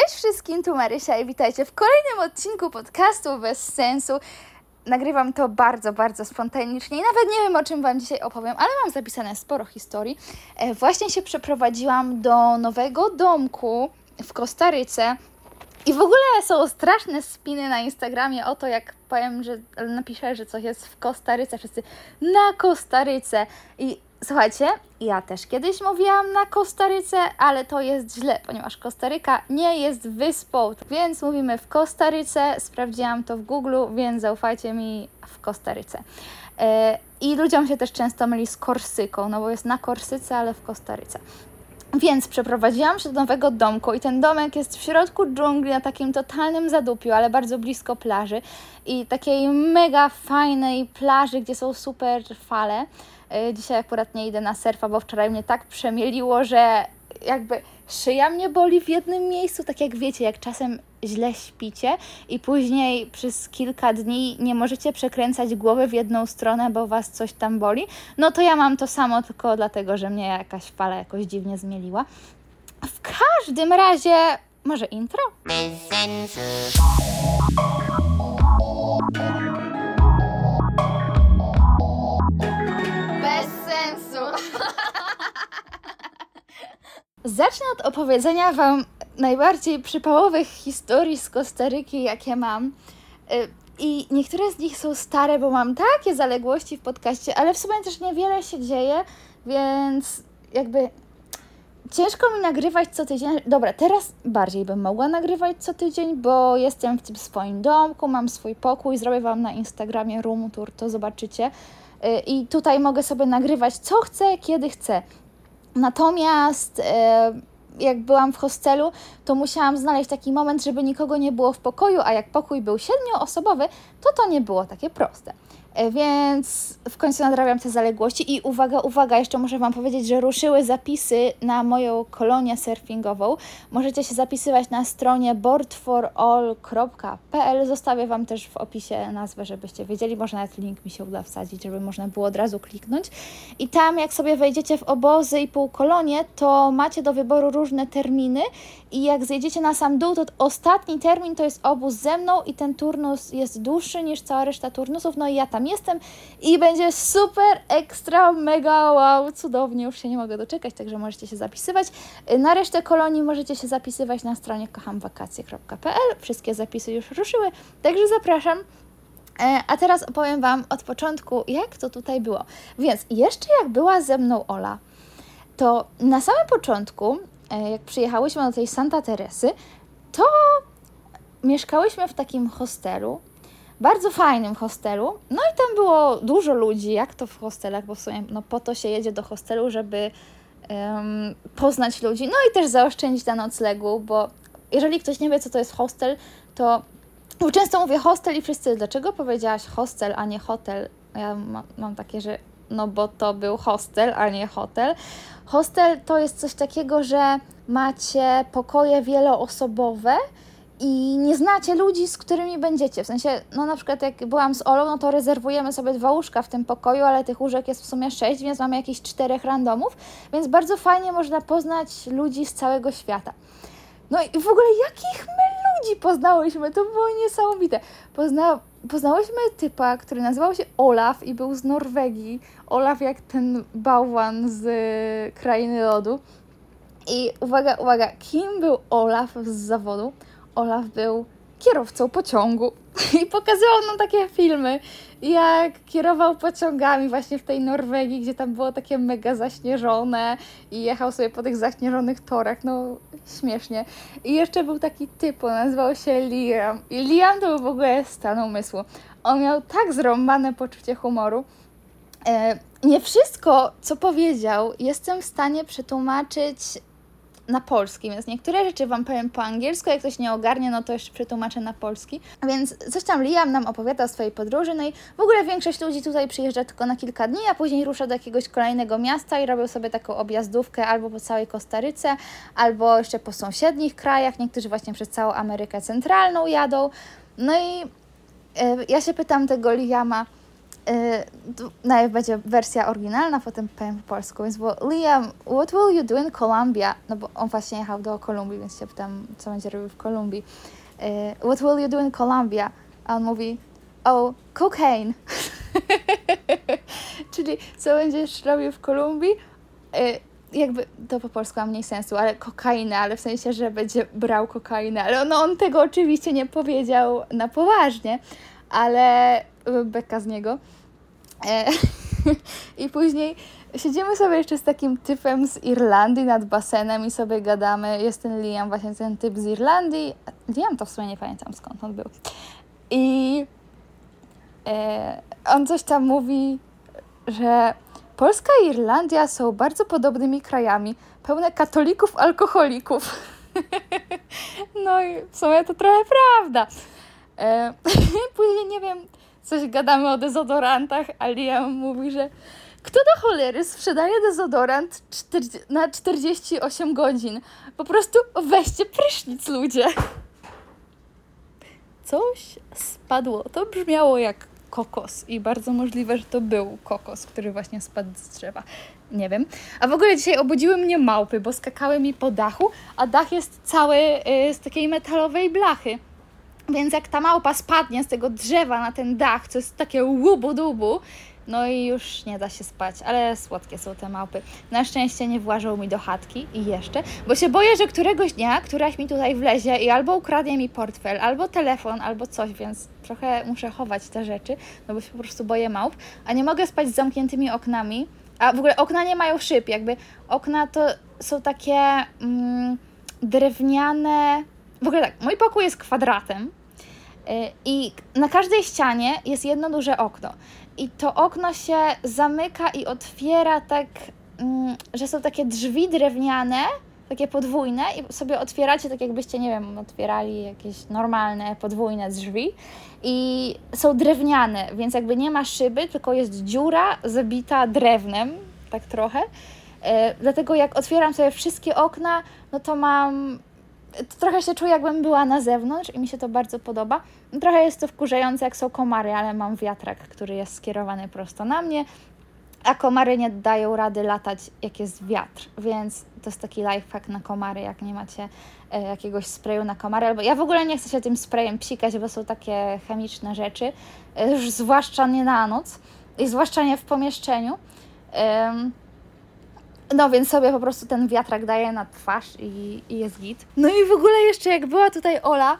Cześć wszystkim, tu Marysia i witajcie w kolejnym odcinku podcastu Bez Sensu. Nagrywam to bardzo, bardzo spontanicznie i nawet nie wiem o czym Wam dzisiaj opowiem, ale mam zapisane sporo historii. E, właśnie się przeprowadziłam do nowego domku w Kostaryce. I w ogóle są straszne spiny na Instagramie o to, jak powiem, że napiszę, że coś jest w Kostaryce, wszyscy na Kostaryce. I słuchajcie, ja też kiedyś mówiłam na Kostaryce, ale to jest źle, ponieważ Kostaryka nie jest wyspą, więc mówimy w Kostaryce. Sprawdziłam to w Google, więc zaufajcie mi w Kostaryce. E, I ludziom się też często myli z Korsyką, no bo jest na Korsyce, ale w Kostaryce. Więc przeprowadziłam się do nowego domku i ten domek jest w środku dżungli, na takim totalnym zadupiu, ale bardzo blisko plaży i takiej mega fajnej plaży, gdzie są super fale. Y, dzisiaj akurat nie idę na surfa, bo wczoraj mnie tak przemieliło, że jakby szyja mnie boli w jednym miejscu, tak jak wiecie, jak czasem źle śpicie i później przez kilka dni nie możecie przekręcać głowy w jedną stronę, bo was coś tam boli, no to ja mam to samo, tylko dlatego, że mnie jakaś fala jakoś dziwnie zmieliła. W każdym razie, może intro? Bez Zacznę od opowiedzenia Wam najbardziej przypałowych historii z Kostaryki, jakie mam. Y, I niektóre z nich są stare, bo mam takie zaległości w podcaście, ale w sumie też niewiele się dzieje, więc jakby ciężko mi nagrywać co tydzień. Dobra, teraz bardziej bym mogła nagrywać co tydzień, bo jestem w tym swoim domku, mam swój pokój, zrobię Wam na Instagramie room tour, to zobaczycie. Y, I tutaj mogę sobie nagrywać co chcę, kiedy chcę. Natomiast e, jak byłam w hostelu, to musiałam znaleźć taki moment, żeby nikogo nie było w pokoju, a jak pokój był siedmioosobowy, to to nie było takie proste. E, więc w końcu nadrabiam te zaległości i uwaga, uwaga, jeszcze muszę Wam powiedzieć, że ruszyły zapisy na moją kolonię surfingową. Możecie się zapisywać na stronie boardforall.pl. Zostawię Wam też w opisie nazwę, żebyście wiedzieli. Może nawet link mi się uda wsadzić, żeby można było od razu kliknąć. I tam, jak sobie wejdziecie w obozy i półkolonie, to macie do wyboru różne terminy i jak zejdziecie na sam dół, to ostatni termin to jest obóz ze mną i ten turnus jest dłuższy niż cała reszta turnusów, no i ja tam jestem i będzie super, ekstra, mega, wow, cudownie, już się nie mogę doczekać, także możecie się zapisywać. Na resztę kolonii możecie się zapisywać na stronie kochamwakacje.pl, wszystkie zapisy już ruszyły, także zapraszam. E, a teraz opowiem Wam od początku, jak to tutaj było. Więc jeszcze jak była ze mną Ola, to na samym początku E, jak przyjechałyśmy do tej Santa Teresy, to mieszkałyśmy w takim hostelu, bardzo fajnym hostelu. No i tam było dużo ludzi, jak to w hostelach, bo w sumie no, po to się jedzie do hostelu, żeby um, poznać ludzi, no i też zaoszczędzić na noclegu, bo jeżeli ktoś nie wie, co to jest hostel, to bo często mówię hostel i wszyscy, dlaczego powiedziałaś hostel, a nie hotel? Ja ma, mam takie, że no bo to był hostel, a nie hotel. Hostel to jest coś takiego, że macie pokoje wieloosobowe i nie znacie ludzi, z którymi będziecie. W sensie, no na przykład jak byłam z Olą, no to rezerwujemy sobie dwa łóżka w tym pokoju, ale tych łóżek jest w sumie sześć, więc mamy jakieś czterech randomów, więc bardzo fajnie można poznać ludzi z całego świata. No i w ogóle jakich my ludzi poznałyśmy, to było niesamowite. Pozna, poznałyśmy typa, który nazywał się Olaf i był z Norwegii. Olaf jak ten bałwan z Krainy Lodu. I uwaga, uwaga, kim był Olaf z zawodu? Olaf był kierowcą pociągu i pokazywał nam takie filmy, jak kierował pociągami właśnie w tej Norwegii, gdzie tam było takie mega zaśnieżone i jechał sobie po tych zaśnieżonych torach, no śmiesznie. I jeszcze był taki typ, nazywał się Liam i Liam to był w ogóle stan umysłu. On miał tak zrąbane poczucie humoru. E, nie wszystko, co powiedział, jestem w stanie przetłumaczyć na polski, więc niektóre rzeczy Wam powiem po angielsku, jak ktoś nie ogarnie, no to jeszcze przetłumaczę na polski. Więc coś tam Liam nam opowiada o swojej podróży, no i w ogóle większość ludzi tutaj przyjeżdża tylko na kilka dni, a później rusza do jakiegoś kolejnego miasta i robią sobie taką objazdówkę albo po całej Kostaryce, albo jeszcze po sąsiednich krajach, niektórzy właśnie przez całą Amerykę Centralną jadą. No i e, ja się pytam tego Liama, Yy, najpierw będzie wersja oryginalna, potem powiem po polsku, więc było Liam, what will you do in Colombia? No bo on właśnie jechał do Kolumbii, więc się pytam, co będzie robił w Kolumbii. Yy, what will you do in Colombia? A on mówi, oh, cocaine. Czyli co będziesz robił w Kolumbii? Yy, jakby to po polsku ma mniej sensu, ale kokainę, ale w sensie, że będzie brał kokainę, ale no on tego oczywiście nie powiedział na poważnie, ale beka z niego. E, I później siedzimy sobie jeszcze z takim typem z Irlandii nad basenem i sobie gadamy. Jest ten Liam, właśnie ten typ z Irlandii. Liam to w sumie nie pamiętam skąd on był. I e, on coś tam mówi, że Polska i Irlandia są bardzo podobnymi krajami, pełne katolików, alkoholików. no i w sumie to trochę prawda. E, później nie wiem, coś gadamy o dezodorantach, a Liam mówi, że kto do cholery sprzedaje dezodorant na 48 godzin? Po prostu weźcie prysznic, ludzie. Coś spadło. To brzmiało jak kokos i bardzo możliwe, że to był kokos, który właśnie spadł z drzewa. Nie wiem. A w ogóle dzisiaj obudziły mnie małpy, bo skakały mi po dachu, a dach jest cały y, z takiej metalowej blachy. Więc jak ta małpa spadnie z tego drzewa na ten dach, co jest takie łubu-dubu, no i już nie da się spać, ale słodkie są te małpy. Na szczęście nie włażą mi do chatki i jeszcze, bo się boję, że któregoś dnia któraś mi tutaj wlezie i albo ukradnie mi portfel, albo telefon, albo coś, więc trochę muszę chować te rzeczy, no bo się po prostu boję małp, a nie mogę spać z zamkniętymi oknami. A w ogóle okna nie mają szyb, jakby okna to są takie mm, drewniane. W ogóle tak, mój pokój jest kwadratem, y, i na każdej ścianie jest jedno duże okno i to okno się zamyka i otwiera tak, mm, że są takie drzwi drewniane, takie podwójne i sobie otwieracie tak jakbyście, nie wiem, otwierali jakieś normalne, podwójne drzwi i są drewniane, więc jakby nie ma szyby, tylko jest dziura zabita drewnem, tak trochę. E, dlatego jak otwieram sobie wszystkie okna, no to mam trochę się czuję, jakbym była na zewnątrz i mi się to bardzo podoba. Trochę jest to wkurzające, jak są komary, ale mam wiatrak, który jest skierowany prosto na mnie, a komary nie dają rady latać, jak jest wiatr, więc to jest taki lifehack na komary, jak nie macie e, jakiegoś sprayu na komary, albo ja w ogóle nie chcę się tym sprayem psikać, bo są takie chemiczne rzeczy, e, już zwłaszcza nie na noc i zwłaszcza nie w pomieszczeniu. No więc sobie po prostu ten wiatrak daje na twarz i, i jest git. No i w ogóle jeszcze jak była tutaj Ola,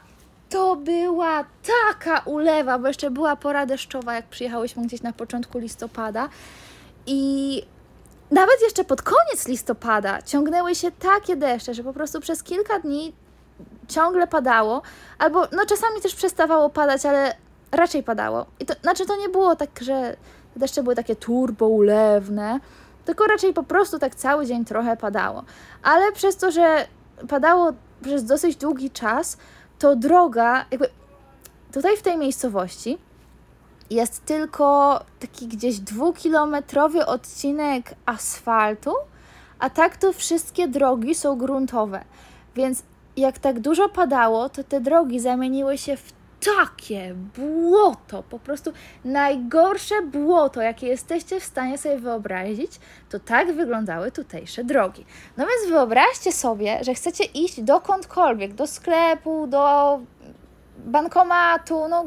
to była taka ulewa, bo jeszcze była pora deszczowa, jak przyjechałyśmy gdzieś na początku listopada. I nawet jeszcze pod koniec listopada ciągnęły się takie deszcze, że po prostu przez kilka dni ciągle padało, albo no czasami też przestawało padać, ale raczej padało. I to znaczy to nie było tak, że deszcze były takie turbo ulewne, tylko raczej po prostu tak cały dzień trochę padało. Ale przez to, że padało przez dosyć długi czas, to droga, jakby tutaj w tej miejscowości jest tylko taki gdzieś dwukilometrowy odcinek asfaltu, a tak to wszystkie drogi są gruntowe. Więc jak tak dużo padało, to te drogi zamieniły się w takie błoto, po prostu najgorsze błoto, jakie jesteście w stanie sobie wyobrazić, to tak wyglądały tutejsze drogi. No więc wyobraźcie sobie, że chcecie iść dokądkolwiek, do sklepu, do bankomatu, no,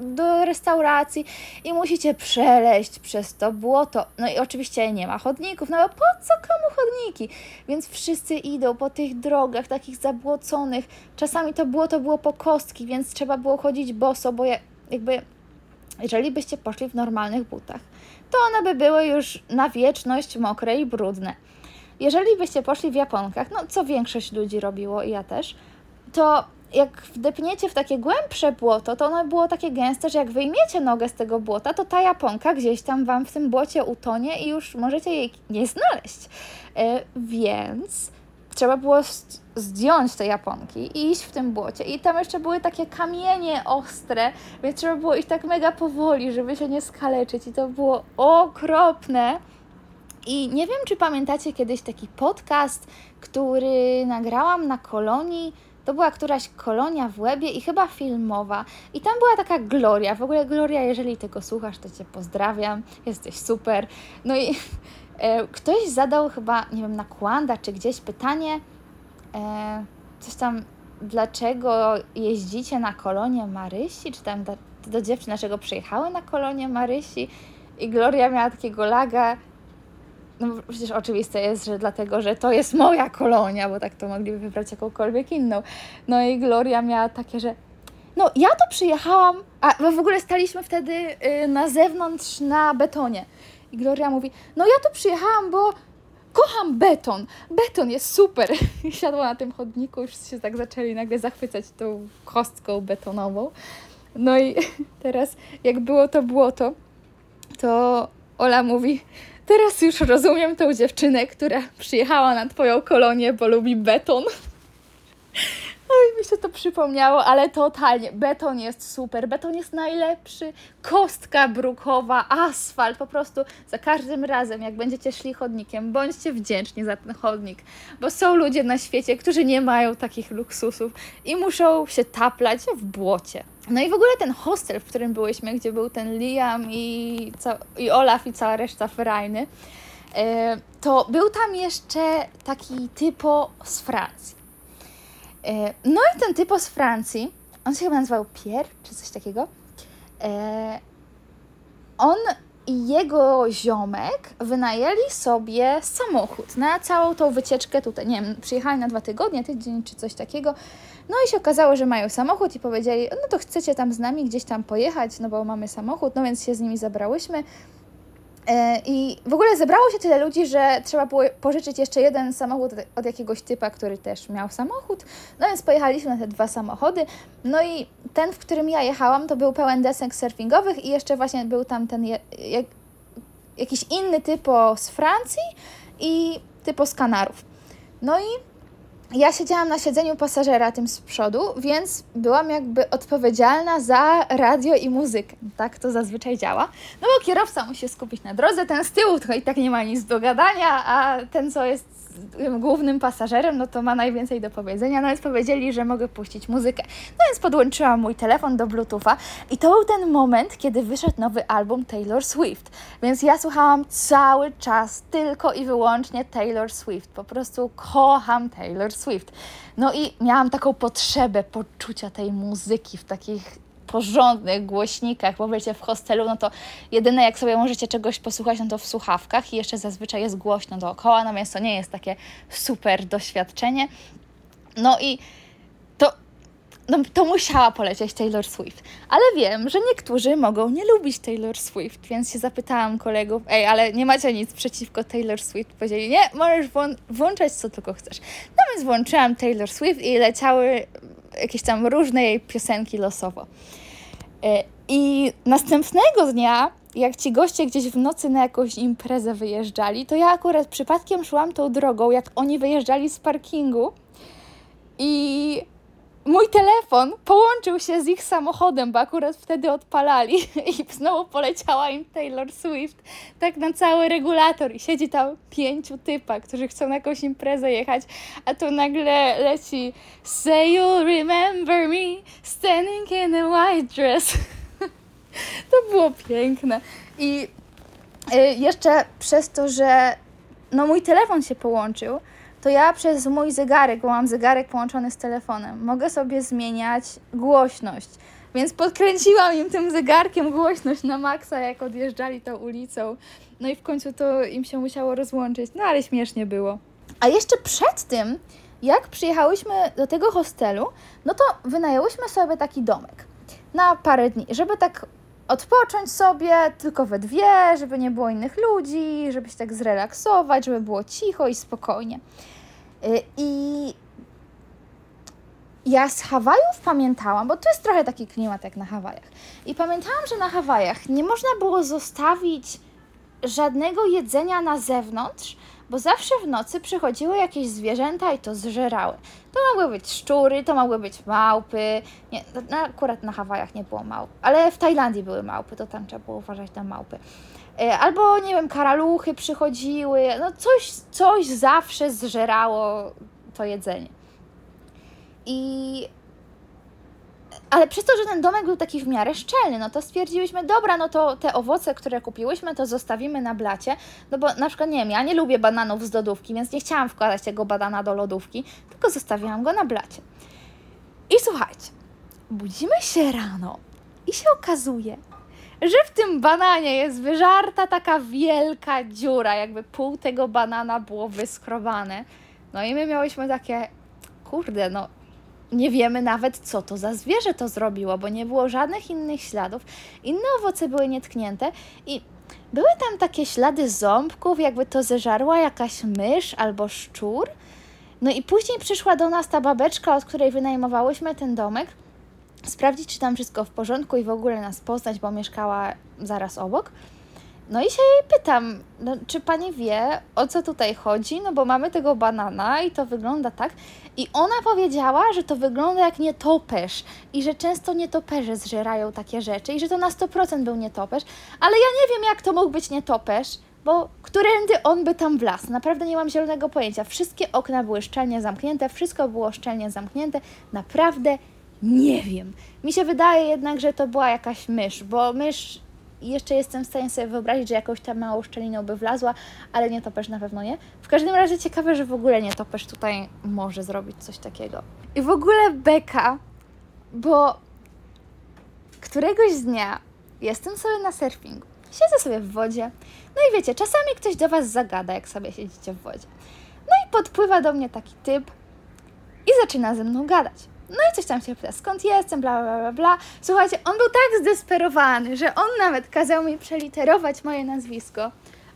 do restauracji i musicie przeleść przez to błoto. No i oczywiście nie ma chodników, no bo po co komu chodniki? Więc wszyscy idą po tych drogach takich zabłoconych. Czasami to błoto było po kostki, więc trzeba było chodzić boso, bo jakby jeżeli byście poszli w normalnych butach, to one by były już na wieczność mokre i brudne. Jeżeli byście poszli w japonkach, no co większość ludzi robiło i ja też, to jak wdepniecie w takie głębsze błoto, to ono było takie gęste, że jak wyjmiecie nogę z tego błota, to ta japonka gdzieś tam Wam w tym błocie utonie i już możecie jej nie znaleźć. E, więc trzeba było zdjąć te japonki i iść w tym błocie. I tam jeszcze były takie kamienie ostre, więc trzeba było iść tak mega powoli, żeby się nie skaleczyć. I to było okropne. I nie wiem, czy pamiętacie kiedyś taki podcast, który nagrałam na kolonii To była któraś kolonia w Łebie i chyba filmowa. I tam była taka Gloria. W ogóle Gloria, jeżeli tego słuchasz, to Cię pozdrawiam. Jesteś super. No i e, ktoś zadał chyba, nie wiem, na Kłanda czy gdzieś pytanie, e, coś tam, dlaczego jeździcie na kolonie Marysi, czy tam do, do dziewczyn, dlaczego przyjechały na kolonie Marysi. I Gloria miała takiego laga, no przecież oczywiste jest, że dlatego, że to jest moja kolonia, bo tak to mogliby wybrać jakąkolwiek inną. No i Gloria miała takie, że no ja to przyjechałam, a w ogóle staliśmy wtedy y, na zewnątrz na betonie. I Gloria mówi, no ja tu przyjechałam, bo kocham beton, beton jest super. I siadła na tym chodniku, już się tak zaczęli nagle zachwycać tą kostką betonową. No i teraz jak było to błoto, to Ola mówi, teraz już rozumiem tą dziewczynę, która przyjechała na twoją kolonię, bo lubi beton. Oj, mi się to przypomniało, ale totalnie. Beton jest super, beton jest najlepszy. Kostka brukowa, asfalt, po prostu za każdym razem, jak będziecie szli chodnikiem, bądźcie wdzięczni za ten chodnik, bo są ludzie na świecie, którzy nie mają takich luksusów i muszą się taplać w błocie. No i w ogóle ten hostel, w którym byłyśmy, gdzie był ten Liam i, i Olaf i cała reszta Ferajny, e, to był tam jeszcze taki typo z Francji. E, no i ten typo z Francji, on się chyba nazywał Pierre, czy coś takiego. E, on i jego ziomek wynajęli sobie samochód na całą tą wycieczkę tutaj. Nie wiem, przyjechali na dwa tygodnie, tydzień czy coś takiego. No i się okazało, że mają samochód i powiedzieli, no to chcecie tam z nami gdzieś tam pojechać, no bo mamy samochód, no więc się z nimi zabrałyśmy. E, I w ogóle zebrało się tyle ludzi, że trzeba było pożyczyć jeszcze jeden samochód od jakiegoś typa, który też miał samochód. No więc pojechaliśmy na te dwa samochody. No i ten, w którym ja jechałam, to był pełen desek surfingowych i jeszcze właśnie był tam ten jak, jakiś inny typo z Francji i typo z Kanarów. No i ja siedziałam na siedzeniu pasażera tym z przodu, więc byłam jakby odpowiedzialna za radio i muzykę. Tak to zazwyczaj działa. No bo kierowca musi skupić na drodze, ten z tyłu to i tak nie ma nic do gadania, a ten, co jest głównym pasażerem, no to ma najwięcej do powiedzenia. No więc powiedzieli, że mogę puścić muzykę. No więc podłączyłam mój telefon do Bluetootha i to był ten moment, kiedy wyszedł nowy album Taylor Swift. Więc ja słuchałam cały czas tylko i wyłącznie Taylor Swift. Po prostu kocham Taylor Swift. No i miałam taką potrzebę poczucia tej muzyki w takich porządnych głośnikach, bo wiecie, w hostelu, no to jedyne jak sobie możecie czegoś posłuchać, no to w słuchawkach i jeszcze zazwyczaj jest głośno dookoła, więc to nie jest takie super doświadczenie. No i to, no, to musiała polecieć Taylor Swift. Ale wiem, że niektórzy mogą nie lubić Taylor Swift, więc się zapytałam kolegów, ej, ale nie macie nic przeciwko Taylor Swift? Powiedzieli, nie, możesz włączać co tylko chcesz. No więc włączyłam Taylor Swift i leciały jakieś tam różne jej piosenki losowo. E, I następnego dnia, jak ci goście gdzieś w nocy na jakąś imprezę wyjeżdżali, to ja akurat przypadkiem szłam tą drogą, jak oni wyjeżdżali z parkingu i mój telefon połączył się z ich samochodem, bo akurat wtedy odpalali i znowu poleciała im Taylor Swift, tak na cały regulator i siedzi tam pięciu typa, którzy chcą na jakąś imprezę jechać, a tu nagle leci Say you'll remember me standing in a white dress. to było piękne. I y, jeszcze przez to, że no mój telefon się połączył, to ja przez mój zegarek, bo mam zegarek połączony z telefonem, mogę sobie zmieniać głośność. Więc podkręciłam im tym zegarkiem głośność na maksa, jak odjeżdżali tą ulicą. No i w końcu to im się musiało rozłączyć. No ale śmiesznie było. A jeszcze przed tym, jak przyjechałyśmy do tego hostelu, no to wynajęłyśmy sobie taki domek na parę dni, żeby tak odpocząć sobie tylko we dwie, żeby nie było innych ludzi, żeby się tak zrelaksować, żeby było cicho i spokojnie. Y, I ja z Hawajów pamiętałam, bo to jest trochę taki klimat jak na Hawajach. I pamiętałam, że na Hawajach nie można było zostawić żadnego jedzenia na zewnątrz, bo zawsze w nocy przychodziły jakieś zwierzęta i to zżerały. To mogły być szczury, to mogły być małpy. Nie, no, akurat na Hawajach nie było małp, ale w Tajlandii były małpy, to tam trzeba było uważać na małpy. E, albo, nie wiem, karaluchy przychodziły, no coś, coś zawsze zżerało to jedzenie. I ale przez to, że ten domek był taki w miarę szczelny, no to stwierdziłyśmy, dobra, no to te owoce, które kupiłyśmy, to zostawimy na blacie, no bo na przykład, nie wiem, ja nie lubię bananów z lodówki, więc nie chciałam wkładać tego banana do lodówki, tylko zostawiłam go na blacie. I słuchajcie, budzimy się rano i się okazuje, że w tym bananie jest wyżarta taka wielka dziura, jakby pół tego banana było wyskrobane. No i my miałyśmy takie, kurde, no nie wiemy nawet, co to za zwierzę to zrobiło, bo nie było żadnych innych śladów. Inne owoce były nietknięte i były tam takie ślady ząbków, jakby to zeżarła jakaś mysz albo szczur. No i później przyszła do nas ta babeczka, od której wynajmowałyśmy ten domek, sprawdzić, czy tam wszystko w porządku i w ogóle nas poznać, bo mieszkała zaraz obok. No i się jej pytam, no, czy pani wie, o co tutaj chodzi? No bo mamy tego banana i to wygląda tak. I ona powiedziała, że to wygląda jak nietoperz i że często nietoperze zżerają takie rzeczy i że to na 100% był nietoperz, ale ja nie wiem, jak to mógł być nietoperz, bo którędy on by tam wlazł? Naprawdę nie mam zielonego pojęcia. Wszystkie okna były szczelnie zamknięte, wszystko było szczelnie zamknięte. Naprawdę nie wiem. Mi się wydaje jednak, że to była jakaś mysz, bo mysz jeszcze jestem w stanie sobie wyobrazić, że jakąś tam małą szczeliną by wlazła, ale nie topesz na pewno nie. W każdym razie ciekawe, że w ogóle nie topesz tutaj może zrobić coś takiego. I w ogóle beka, bo któregoś dnia jestem sobie na surfingu, siedzę sobie w wodzie, no i wiecie, czasami ktoś do Was zagada, jak sobie siedzicie w wodzie. No i podpływa do mnie taki typ i zaczyna ze mną gadać. No i coś tam się pyta, skąd jestem, bla, bla, bla, bla. Słuchajcie, on był tak zdesperowany, że on nawet kazał mi przeliterować moje nazwisko.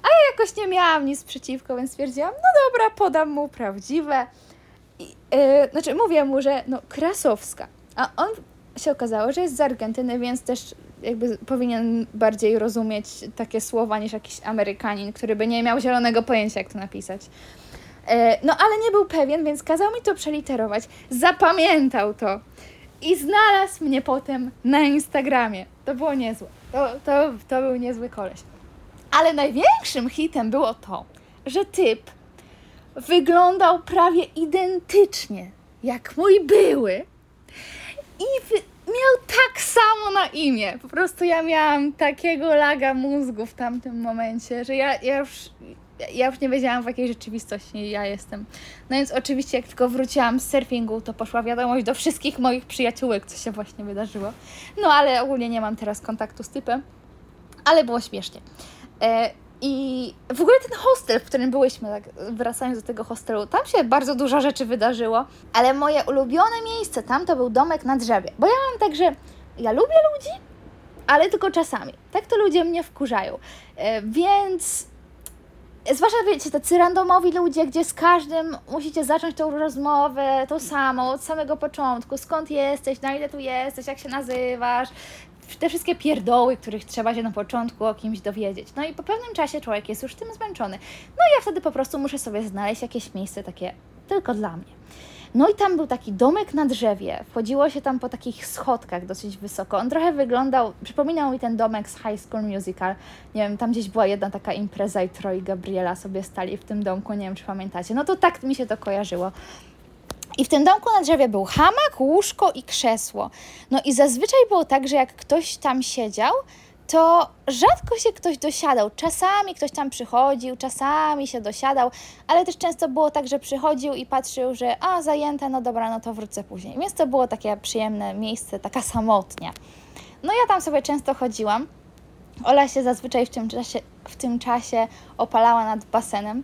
A ja jakoś nie miałam nic przeciwko, więc stwierdziłam, no dobra, podam mu prawdziwe. I, yy, znaczy, mówię mu, że no, Krasowska. A on się okazało, że jest z Argentyny, więc też jakby powinien bardziej rozumieć takie słowa niż jakiś Amerykanin, który by nie miał zielonego pojęcia, jak to napisać. E, no ale nie był pewien, więc kazał mi to przeliterować. Zapamiętał to. I znalazł mnie potem na Instagramie. To było niezłe. To, to, to był niezły koleś. Ale największym hitem było to, że typ wyglądał prawie identycznie jak mój były i miał tak samo na imię. Po prostu ja miałam takiego laga mózgu w tamtym momencie, że ja, ja już ja już nie wiedziałam w jakiej rzeczywistości ja jestem. No więc oczywiście jak tylko wróciłam z surfingu, to poszła wiadomość do wszystkich moich przyjaciółek, co się właśnie wydarzyło. No ale ogólnie nie mam teraz kontaktu z typem, ale było śmiesznie. E, I w ogóle ten hostel, w którym byłyśmy, tak wracając do tego hostelu, tam się bardzo dużo rzeczy wydarzyło, ale moje ulubione miejsce tam to był domek na drzewie. Bo ja mam tak, że ja lubię ludzi, ale tylko czasami. Tak to ludzie mnie wkurzają. E, więc zwłaszcza wiecie, tacy randomowi ludzie, gdzie z każdym musicie zacząć tą rozmowę, tą samą, od samego początku, skąd jesteś, na ile tu jesteś, jak się nazywasz, te wszystkie pierdoły, których trzeba się na początku o kimś dowiedzieć. No i po pewnym czasie człowiek jest już tym zmęczony. No i ja wtedy po prostu muszę sobie znaleźć jakieś miejsce takie tylko dla mnie. No i tam był taki domek na drzewie. Wchodziło się tam po takich schodkach dosyć wysoko. On trochę wyglądał, przypominał mi ten domek z High School Musical. Nie wiem, tam gdzieś była jedna taka impreza i Troy i Gabriela sobie stali w tym domku, nie wiem czy pamiętacie. No to tak mi się to kojarzyło. I w tym domku na drzewie był hamak, łóżko i krzesło. No i zazwyczaj było tak, że jak ktoś tam siedział, to rzadko się ktoś dosiadał. Czasami ktoś tam przychodził, czasami się dosiadał, ale też często było tak, że przychodził i patrzył, że a zajęte, no dobra, no to wrócę później. Więc to było takie przyjemne miejsce, taka samotnia. No ja tam sobie często chodziłam. Ola się zazwyczaj w tym czasie, w tym czasie opalała nad basenem.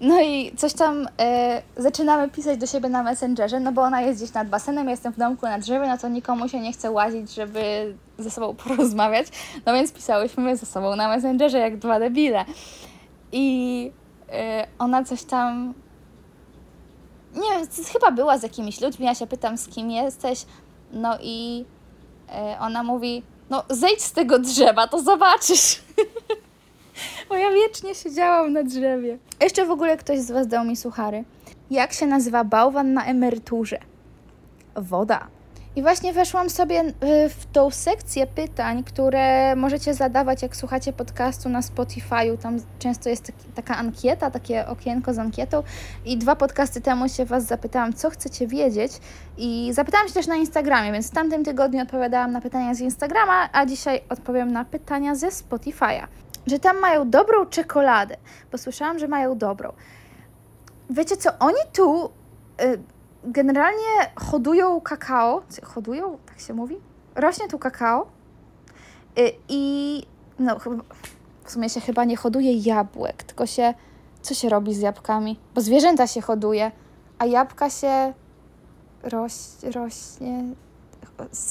No i coś tam e, zaczynamy pisać do siebie na Messengerze, no bo ona jest gdzieś nad basenem, ja jestem w domku na drzewie, no to nikomu się nie chce łazić, żeby ze sobą porozmawiać. No więc pisałyśmy ze sobą na Messengerze jak dwa debile. I e, ona coś tam nie wiem, chyba była z jakimiś ludźmi, ja się pytam z kim jesteś, no i e, ona mówi, no zejdź z tego drzewa, to zobaczysz. Bo ja wiecznie siedziałam na drzewie. Jeszcze w ogóle ktoś z Was dał mi suchary. Jak się nazywa bałwan na emeryturze? Woda. I właśnie weszłam sobie y, w tą sekcję pytań, które możecie zadawać, jak słuchacie podcastu na Spotify'u. Tam często jest taki, taka ankieta, takie okienko z ankietą. I dwa podcasty temu się Was zapytałam, co chcecie wiedzieć. I zapytałam się też na Instagramie, więc w tamtym tygodniu odpowiadałam na pytania z Instagrama, a dzisiaj odpowiem na pytania ze Spotify'a. Że tam mają dobrą czekoladę, bo słyszałam, że mają dobrą. Wiecie co, oni tu. Generalnie hodują kakao. Hodują? Tak się mówi? Rośnie tu kakao. Y, I no, w sumie się chyba nie hoduje jabłek, tylko się. Co się robi z jabłkami? Bo zwierzęta się hoduje, a jabłka się roś, rośnie.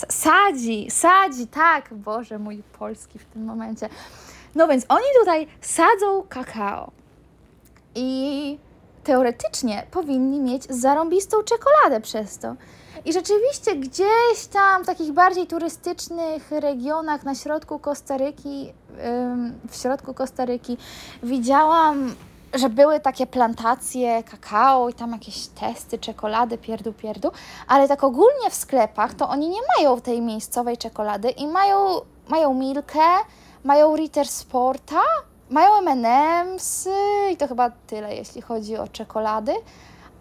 Sadzi, sadzi, tak, Boże mój polski w tym momencie. No więc oni tutaj sadzą kakao. I teoretycznie powinni mieć zarąbistą czekoladę przez to. I rzeczywiście gdzieś tam w takich bardziej turystycznych regionach na środku Kostaryki, w środku Kostaryki widziałam, że były takie plantacje kakao i tam jakieś testy, czekolady, pierdu, pierdu, ale tak ogólnie w sklepach to oni nie mają tej miejscowej czekolady i mają, mają Milkę, mają Ritter Sporta, mają M&M's i to chyba tyle, jeśli chodzi o czekolady.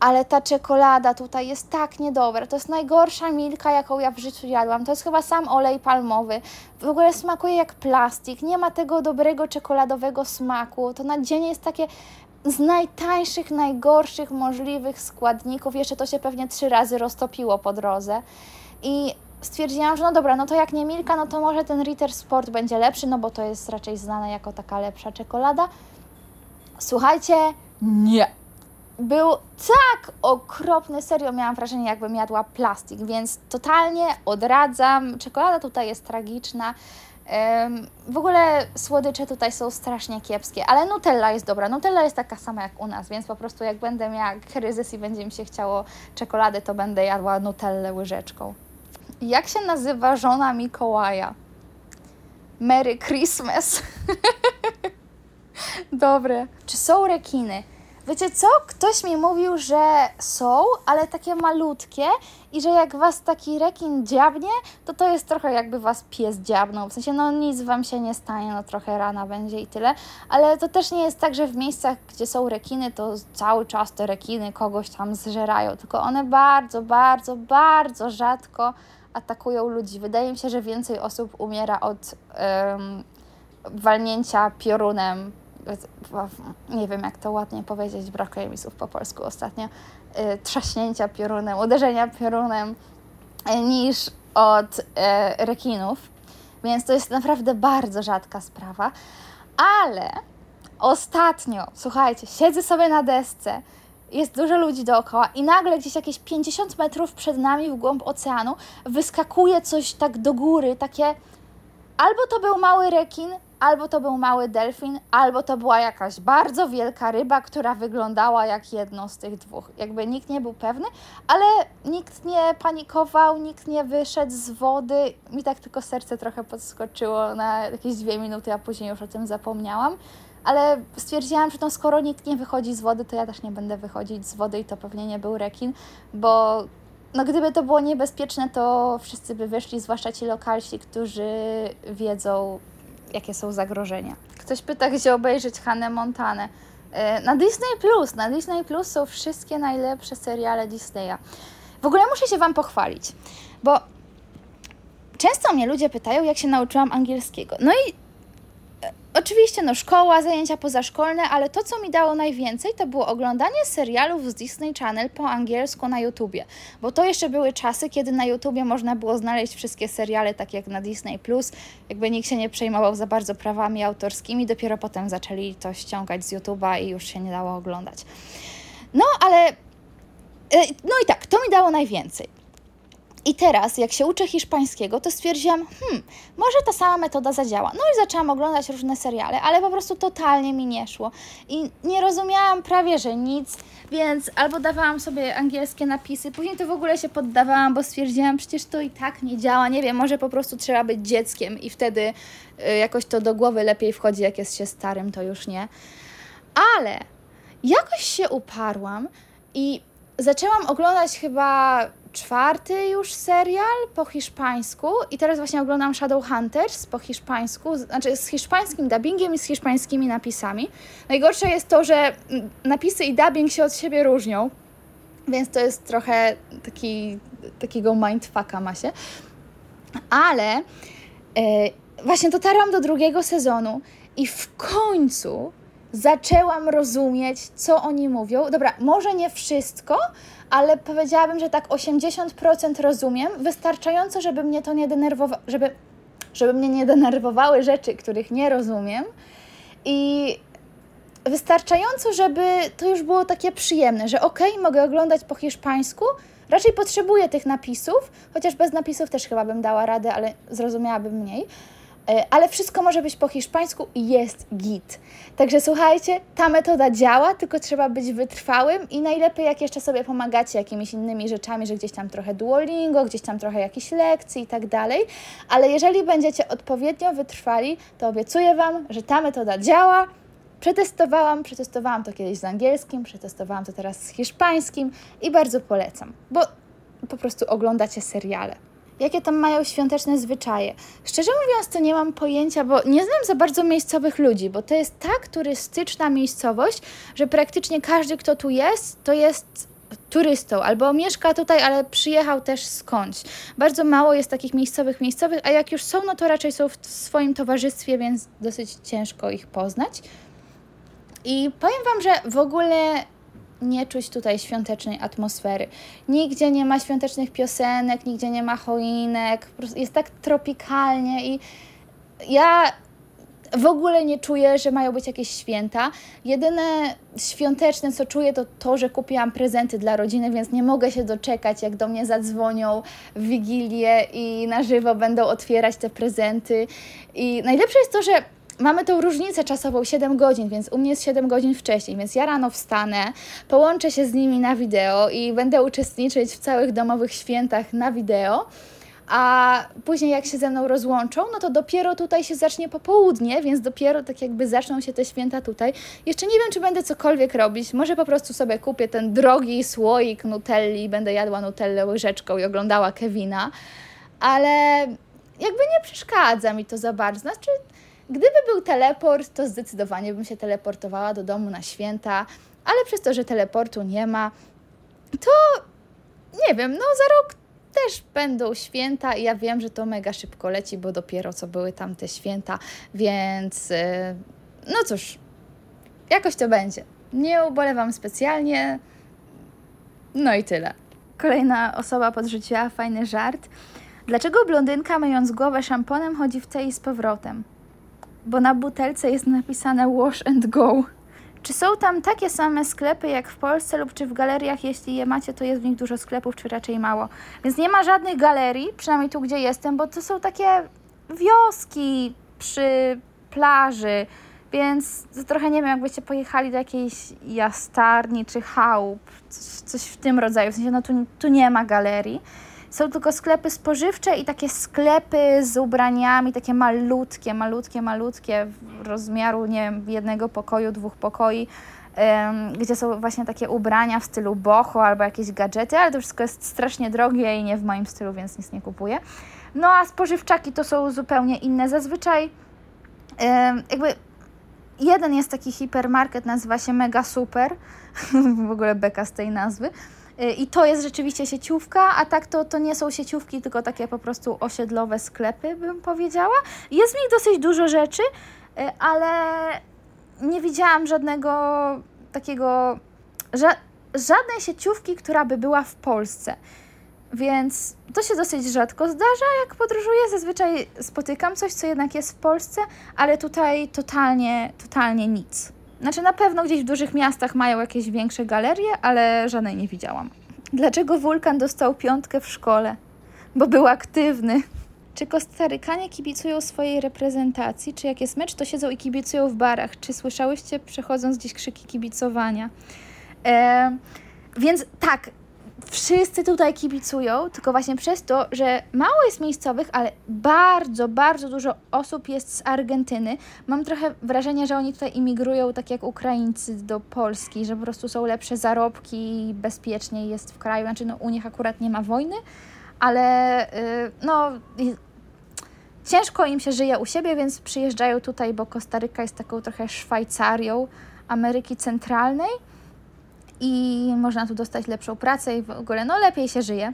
Ale ta czekolada tutaj jest tak niedobra. To jest najgorsza milka, jaką ja w życiu jadłam. To jest chyba sam olej palmowy. W ogóle smakuje jak plastik. Nie ma tego dobrego czekoladowego smaku. To nadzienie jest takie z najtańszych, najgorszych możliwych składników. Jeszcze to się pewnie trzy razy roztopiło po drodze. I stwierdziłam, że no dobra, no to jak nie Milka, no to może ten Ritter Sport będzie lepszy, no bo to jest raczej znane jako taka lepsza czekolada. Słuchajcie, nie. Był tak okropny, serio miałam wrażenie, jakbym jadła plastik, więc totalnie odradzam. Czekolada tutaj jest tragiczna. W ogóle słodycze tutaj są strasznie kiepskie, ale Nutella jest dobra. Nutella jest taka sama jak u nas, więc po prostu jak będę miała kryzys i będzie mi się chciało czekolady, to będę jadła Nutellę łyżeczką. Jak się nazywa żona Mikołaja? Merry Christmas. Dobre. Czy są rekiny? Wiecie co? Ktoś mi mówił, że są, ale takie malutkie i że jak was taki rekin dziabnie, to to jest trochę jakby was pies dziabnął. W sensie, no nic wam się nie stanie, no trochę rana będzie i tyle, ale to też nie jest tak, że w miejscach, gdzie są rekiny, to cały czas te rekiny kogoś tam zżerają, tylko one bardzo, bardzo, bardzo rzadko atakują ludzi. Wydaje mi się, że więcej osób umiera od um, walnięcia piorunem. Nie wiem, jak to ładnie powiedzieć, brakuje mi słów po polsku ostatnio. Y, trzaśnięcia piorunem, uderzenia piorunem y, niż od y, rekinów. Więc to jest naprawdę bardzo rzadka sprawa. Ale ostatnio, słuchajcie, siedzę sobie na desce jest dużo ludzi dookoła i nagle gdzieś jakieś 50 metrów przed nami w głąb oceanu wyskakuje coś tak do góry, takie albo to był mały rekin, albo to był mały delfin, albo to była jakaś bardzo wielka ryba, która wyglądała jak jedno z tych dwóch. Jakby nikt nie był pewny, ale nikt nie panikował, nikt nie wyszedł z wody. Mi tak tylko serce trochę podskoczyło na jakieś dwie minuty, a później już o tym zapomniałam ale stwierdziłam, że skoro nikt nie wychodzi z wody, to ja też nie będę wychodzić z wody i to pewnie nie był rekin, bo no gdyby to było niebezpieczne, to wszyscy by wyszli, zwłaszcza ci lokalsi, którzy wiedzą, jakie są zagrożenia. Ktoś pyta, gdzie obejrzeć Hannę Montanę. E, na Disney Plus. Na Disney Plus są wszystkie najlepsze seriale Disneya. W ogóle muszę się Wam pochwalić, bo często mnie ludzie pytają, jak się nauczyłam angielskiego. No i Oczywiście, no szkoła, zajęcia pozaszkolne, ale to, co mi dało najwięcej, to było oglądanie serialów z Disney Channel po angielsku na YouTubie. Bo to jeszcze były czasy, kiedy na YouTubie można było znaleźć wszystkie seriale, tak jak na Disney Plus. Jakby nikt się nie przejmował za bardzo prawami autorskimi, dopiero potem zaczęli to ściągać z YouTuba i już się nie dało oglądać. No, ale. E, no i tak, to mi dało najwięcej. I teraz, jak się uczę hiszpańskiego, to stwierdziłam, hmm, może ta sama metoda zadziała. No i zaczęłam oglądać różne seriale, ale po prostu totalnie mi nie szło. I nie rozumiałam prawie, że nic, więc albo dawałam sobie angielskie napisy, później to w ogóle się poddawałam, bo stwierdziłam, przecież to i tak nie działa. Nie wiem, może po prostu trzeba być dzieckiem i wtedy y, jakoś to do głowy lepiej wchodzi, jak jest się starym, to już nie. Ale jakoś się uparłam i zaczęłam oglądać chyba czwarty już serial po hiszpańsku i teraz właśnie oglądam Shadowhunters po hiszpańsku, znaczy z hiszpańskim dubbingiem i z hiszpańskimi napisami. Najgorsze jest to, że mm, napisy i dubbing się od siebie różnią, więc to jest trochę taki, takiego mindfucka ma się. Ale e, właśnie dotarłam do drugiego sezonu i w końcu zaczęłam rozumieć, co oni mówią. Dobra, może nie wszystko, ale powiedziałabym, że tak 80% rozumiem, wystarczająco, żeby mnie to nie denerwowało, żeby, żeby mnie nie denerwowały rzeczy, których nie rozumiem. I wystarczająco, żeby to już było takie przyjemne, że okej, okay, mogę oglądać po hiszpańsku, raczej potrzebuję tych napisów, chociaż bez napisów też chyba bym dała radę, ale zrozumiałabym mniej. E, ale wszystko może być po hiszpańsku i jest git. Także słuchajcie, ta metoda działa, tylko trzeba być wytrwałym i najlepiej jak jeszcze sobie pomagacie jakimiś innymi rzeczami, że gdzieś tam trochę Duolingo, gdzieś tam trochę jakichś lekcji i tak dalej, ale jeżeli będziecie odpowiednio wytrwali, to obiecuję Wam, że ta metoda działa. Przetestowałam, przetestowałam to kiedyś z angielskim, przetestowałam to teraz z hiszpańskim i bardzo polecam, bo po prostu oglądacie seriale jakie tam mają świąteczne zwyczaje. Szczerze mówiąc, to nie mam pojęcia, bo nie znam za bardzo miejscowych ludzi, bo to jest tak turystyczna miejscowość, że praktycznie każdy, kto tu jest, to jest turystą albo mieszka tutaj, ale przyjechał też skądś. Bardzo mało jest takich miejscowych miejscowych, a jak już są, no to raczej są w swoim towarzystwie, więc dosyć ciężko ich poznać. I powiem Wam, że w ogóle nie czuć tutaj świątecznej atmosfery. Nigdzie nie ma świątecznych piosenek, nigdzie nie ma choinek, jest tak tropikalnie i ja w ogóle nie czuję, że mają być jakieś święta. Jedyne świąteczne, co czuję, to to, że kupiłam prezenty dla rodziny, więc nie mogę się doczekać, jak do mnie zadzwonią w Wigilię i na żywo będą otwierać te prezenty. I najlepsze jest to, że mamy tą różnicę czasową 7 godzin, więc u mnie jest 7 godzin wcześniej, więc ja rano wstanę, połączę się z nimi na wideo i będę uczestniczyć w całych domowych świętach na wideo. A później, jak się ze mną rozłączą, no to dopiero tutaj się zacznie popołudnie, więc dopiero tak jakby zaczną się te święta tutaj. Jeszcze nie wiem, czy będę cokolwiek robić. Może po prostu sobie kupię ten drogi słoik Nutelli i będę jadła Nutellę łyżeczką i oglądała Kevina, ale jakby nie przeszkadza mi to za bardzo. Znaczy, Gdyby był teleport, to zdecydowanie bym się teleportowała do domu na święta, ale przez to, że teleportu nie ma, to nie wiem, no za rok też będą święta i ja wiem, że to mega szybko leci, bo dopiero co były tam te święta, więc y, no cóż, jakoś to będzie. Nie ubolewam specjalnie. No i tyle. Kolejna osoba podrzuciła fajny żart. Dlaczego blondynka myjąc głowę szamponem chodzi w tej z powrotem? Bo na butelce jest napisane wash and go. Czy są tam takie same sklepy jak w Polsce lub czy w galeriach, jeśli je macie, to jest w nich dużo sklepów, czy raczej mało? Więc nie ma żadnych galerii, przynajmniej tu, gdzie jestem, bo to są takie wioski przy plaży, więc trochę nie wiem, jakbyście pojechali do jakiejś jastarni czy chałup, coś, coś w tym rodzaju, w sensie no tu, tu nie ma galerii. Są tylko sklepy spożywcze i takie sklepy z ubraniami, takie malutkie, malutkie, malutkie, rozmiaru, nie wiem, jednego pokoju, dwóch pokoi, gdzie są właśnie takie ubrania w stylu boho albo jakieś gadżety, ale to wszystko jest strasznie drogie i nie w moim stylu, więc nic nie kupuję. No a spożywczaki to są zupełnie inne. Zazwyczaj jakby jeden jest taki hipermarket, nazywa się Mega Super, w ogóle beka z tej nazwy, I to jest rzeczywiście sieciówka, a tak to, to nie są sieciówki, tylko takie po prostu osiedlowe sklepy, bym powiedziała. Jest w nich dosyć dużo rzeczy, y, ale nie widziałam żadnego takiego, ża żadnej sieciówki, która by była w Polsce. Więc to się dosyć rzadko zdarza, jak podróżuję. Zazwyczaj spotykam coś, co jednak jest w Polsce, ale tutaj totalnie, totalnie nic. Znaczy na pewno gdzieś w dużych miastach mają jakieś większe galerie, ale żadnej nie widziałam. Dlaczego wulkan dostał piątkę w szkole? Bo był aktywny. Czy Kostarykanie kibicują swojej reprezentacji? Czy jak jest mecz, to siedzą i kibicują w barach? Czy słyszałyście przechodząc gdzieś krzyki kibicowania? E, więc tak, wszyscy tutaj kibicują, tylko właśnie przez to, że mało jest miejscowych, ale bardzo, bardzo dużo osób jest z Argentyny. Mam trochę wrażenie, że oni tutaj imigrują tak jak Ukraińcy do Polski, że po prostu są lepsze zarobki i bezpieczniej jest w kraju. Znaczy, no, u nich akurat nie ma wojny, ale yy, no. Ciężko im się żyje u siebie, więc przyjeżdżają tutaj, bo Kostaryka jest taką trochę Szwajcarią Ameryki Centralnej i można tu dostać lepszą pracę i w ogóle no lepiej się żyje.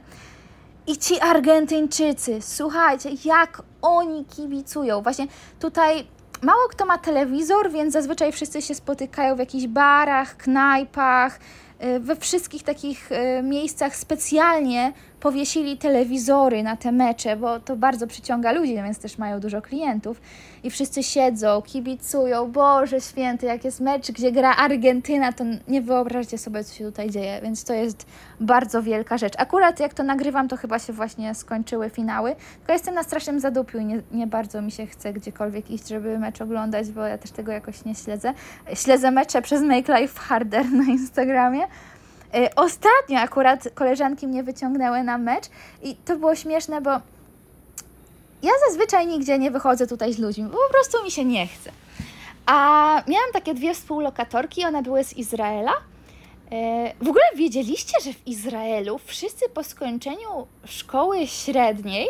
I ci Argentyńczycy, słuchajcie, jak oni kibicują. Właśnie tutaj mało kto ma telewizor, więc zazwyczaj wszyscy się spotykają w jakichś barach, knajpach, y, we wszystkich takich y, miejscach specjalnie powiesili telewizory na te mecze, bo to bardzo przyciąga ludzi, więc też mają dużo klientów. I wszyscy siedzą, kibicują, Boże święty, jak jest mecz, gdzie gra Argentyna, to nie wyobraźcie sobie, co się tutaj dzieje, więc to jest bardzo wielka rzecz. Akurat jak to nagrywam, to chyba się właśnie skończyły finały, tylko jestem na strasznym zadupiu i nie, nie bardzo mi się chce gdziekolwiek iść, żeby mecz oglądać, bo ja też tego jakoś nie śledzę. Śledzę mecze przez Make Life Harder na Instagramie, ostatnio akurat koleżanki mnie wyciągnęły na mecz i to było śmieszne, bo ja zazwyczaj nigdzie nie wychodzę tutaj z ludźmi, bo po prostu mi się nie chce. A miałam takie dwie współlokatorki, one były z Izraela. Y, w ogóle wiedzieliście, że w Izraelu wszyscy po skończeniu szkoły średniej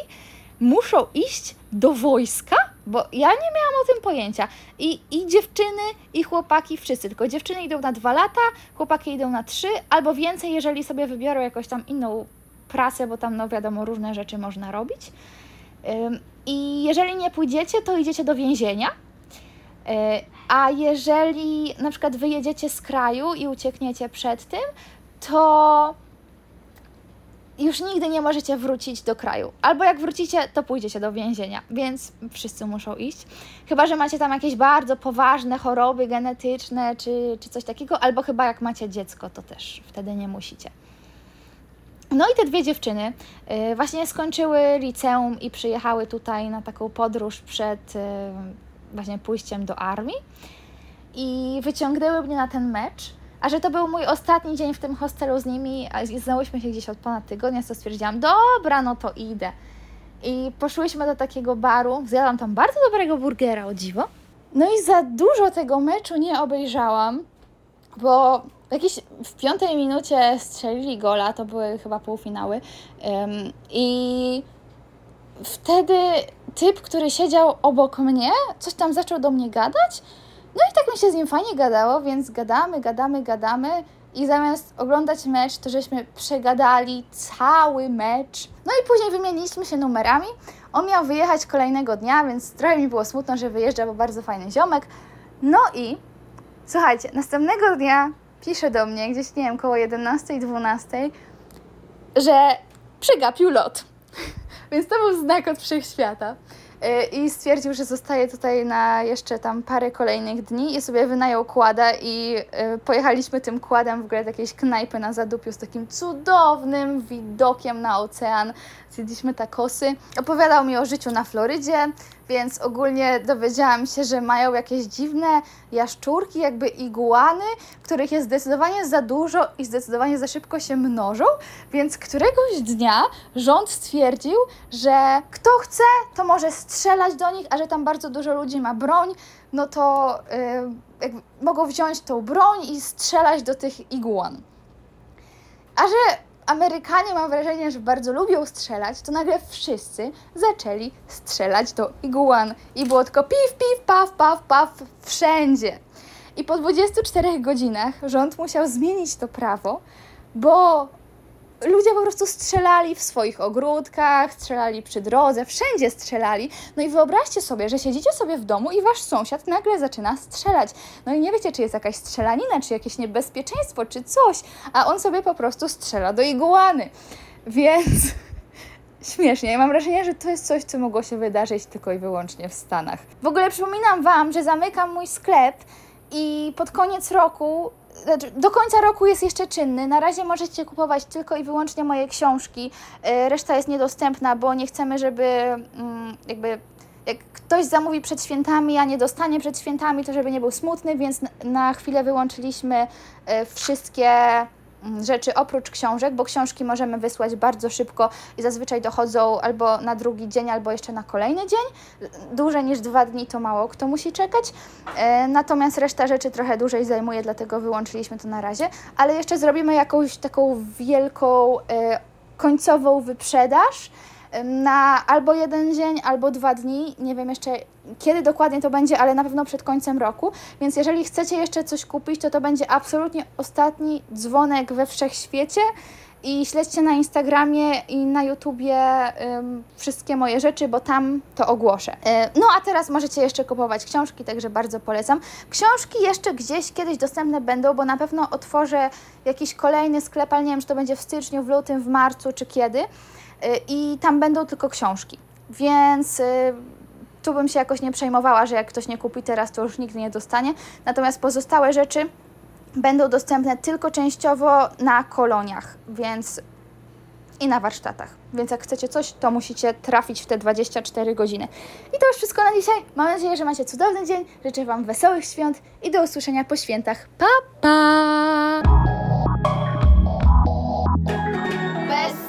muszą iść do wojska? Bo ja nie miałam o tym pojęcia. I, I dziewczyny, i chłopaki, wszyscy. Tylko dziewczyny idą na dwa lata, chłopaki idą na trzy, albo więcej, jeżeli sobie wybiorą jakąś tam inną pracę, bo tam, no wiadomo, różne rzeczy można robić. I jeżeli nie pójdziecie, to idziecie do więzienia. E, a jeżeli na przykład wyjedziecie z kraju i uciekniecie przed tym, to już nigdy nie możecie wrócić do kraju. Albo jak wrócicie, to pójdziecie do więzienia, więc wszyscy muszą iść. Chyba, że macie tam jakieś bardzo poważne choroby genetyczne czy, czy coś takiego, albo chyba jak macie dziecko, to też wtedy nie musicie. No i te dwie dziewczyny y, właśnie skończyły liceum i przyjechały tutaj na taką podróż przed y, właśnie pójściem do armii i wyciągnęły mnie na ten mecz a że to był mój ostatni dzień w tym hostelu z nimi, a znałyśmy się gdzieś od ponad tygodnia, to stwierdziłam, dobra, no to idę. I poszłyśmy do takiego baru, zjadłam tam bardzo dobrego burgera, o dziwo. No i za dużo tego meczu nie obejrzałam, bo jakieś w piątej minucie strzelili gola, to były chyba półfinały. Um, I wtedy typ, który siedział obok mnie, coś tam zaczął do mnie gadać no i tak mi się z nim fajnie gadało, więc gadamy, gadamy, gadamy i zamiast oglądać mecz, to żeśmy przegadali cały mecz. No i później wymieniliśmy się numerami. On miał wyjechać kolejnego dnia, więc trochę mi było smutno, że wyjeżdża, bo bardzo fajny ziomek. No i słuchajcie, następnego dnia pisze do mnie, gdzieś nie wiem, koło 11-12, że przegapił lot. więc to był znak od wszechświata. Y, i stwierdził, że zostaje tutaj na jeszcze tam parę kolejnych dni i sobie wynajął kłada i y, pojechaliśmy tym kładem w ogóle do jakiejś knajpy na Zadupiu z takim cudownym widokiem na ocean. Zjedliśmy takosy. Opowiadał mi o życiu na Florydzie, więc ogólnie dowiedziałam się, że mają jakieś dziwne jaszczurki, jakby iguany, których jest zdecydowanie za dużo i zdecydowanie za szybko się mnożą, więc któregoś dnia rząd stwierdził, że kto chce, to może strzelać do nich, a że tam bardzo dużo ludzi ma broń, no to yy, mogą wziąć tą broń i strzelać do tych iguan. A że Amerykanie, mam wrażenie, że bardzo lubią strzelać, to nagle wszyscy zaczęli strzelać do iguan. I było tylko piw, piw, paw, paw, paw, wszędzie. I po 24 godzinach rząd musiał zmienić to prawo, bo ludzie po prostu strzelali w swoich ogródkach, strzelali przy drodze, wszędzie strzelali. No i wyobraźcie sobie, że siedzicie sobie w domu i wasz sąsiad nagle zaczyna strzelać. No i nie wiecie, czy jest jakaś strzelanina, czy jakieś niebezpieczeństwo, czy coś, a on sobie po prostu strzela do iguany. Więc śmiesznie. Ja mam wrażenie, że to jest coś, co mogło się wydarzyć tylko i wyłącznie w Stanach. W ogóle przypominam Wam, że zamykam mój sklep i pod koniec roku do końca roku jest jeszcze czynny. Na razie możecie kupować tylko i wyłącznie moje książki. E, reszta jest niedostępna, bo nie chcemy, żeby mm, jakby jak ktoś zamówi przed świętami, a nie dostanie przed świętami, to żeby nie był smutny, więc na chwilę wyłączyliśmy e, wszystkie rzeczy oprócz książek, bo książki możemy wysłać bardzo szybko i zazwyczaj dochodzą albo na drugi dzień, albo jeszcze na kolejny dzień. Dłużej niż dwa dni to mało kto musi czekać. E, Natomiast reszta rzeczy trochę dłużej zajmuje, dlatego wyłączyliśmy to na razie. Ale jeszcze zrobimy jakąś taką wielką e, końcową wyprzedaż na albo jeden dzień, albo dwa dni. Nie wiem jeszcze kiedy dokładnie to będzie, ale na pewno przed końcem roku. Więc jeżeli chcecie jeszcze coś kupić, to to będzie absolutnie ostatni dzwonek we wszechświecie. I śledźcie na Instagramie i na YouTubie ym, wszystkie moje rzeczy, bo tam to ogłoszę. E, no a teraz możecie jeszcze kupować książki, także bardzo polecam. Książki jeszcze gdzieś kiedyś dostępne będą, bo na pewno otworzę jakiś kolejny sklep, ale nie wiem, czy to będzie w styczniu, w lutym, w marcu, czy kiedy. Y, i tam będą tylko książki. Więc y, tu bym się jakoś nie przejmowała, że jak ktoś nie kupi teraz, to już nigdy nie dostanie. Natomiast pozostałe rzeczy będą dostępne tylko częściowo na koloniach, więc i na warsztatach. Więc jak chcecie coś, to musicie trafić w te 24 godziny. I to już wszystko na dzisiaj. Mam nadzieję, że macie cudowny dzień. Życzę Wam wesołych świąt i do usłyszenia po świętach. Pa, pa! Bez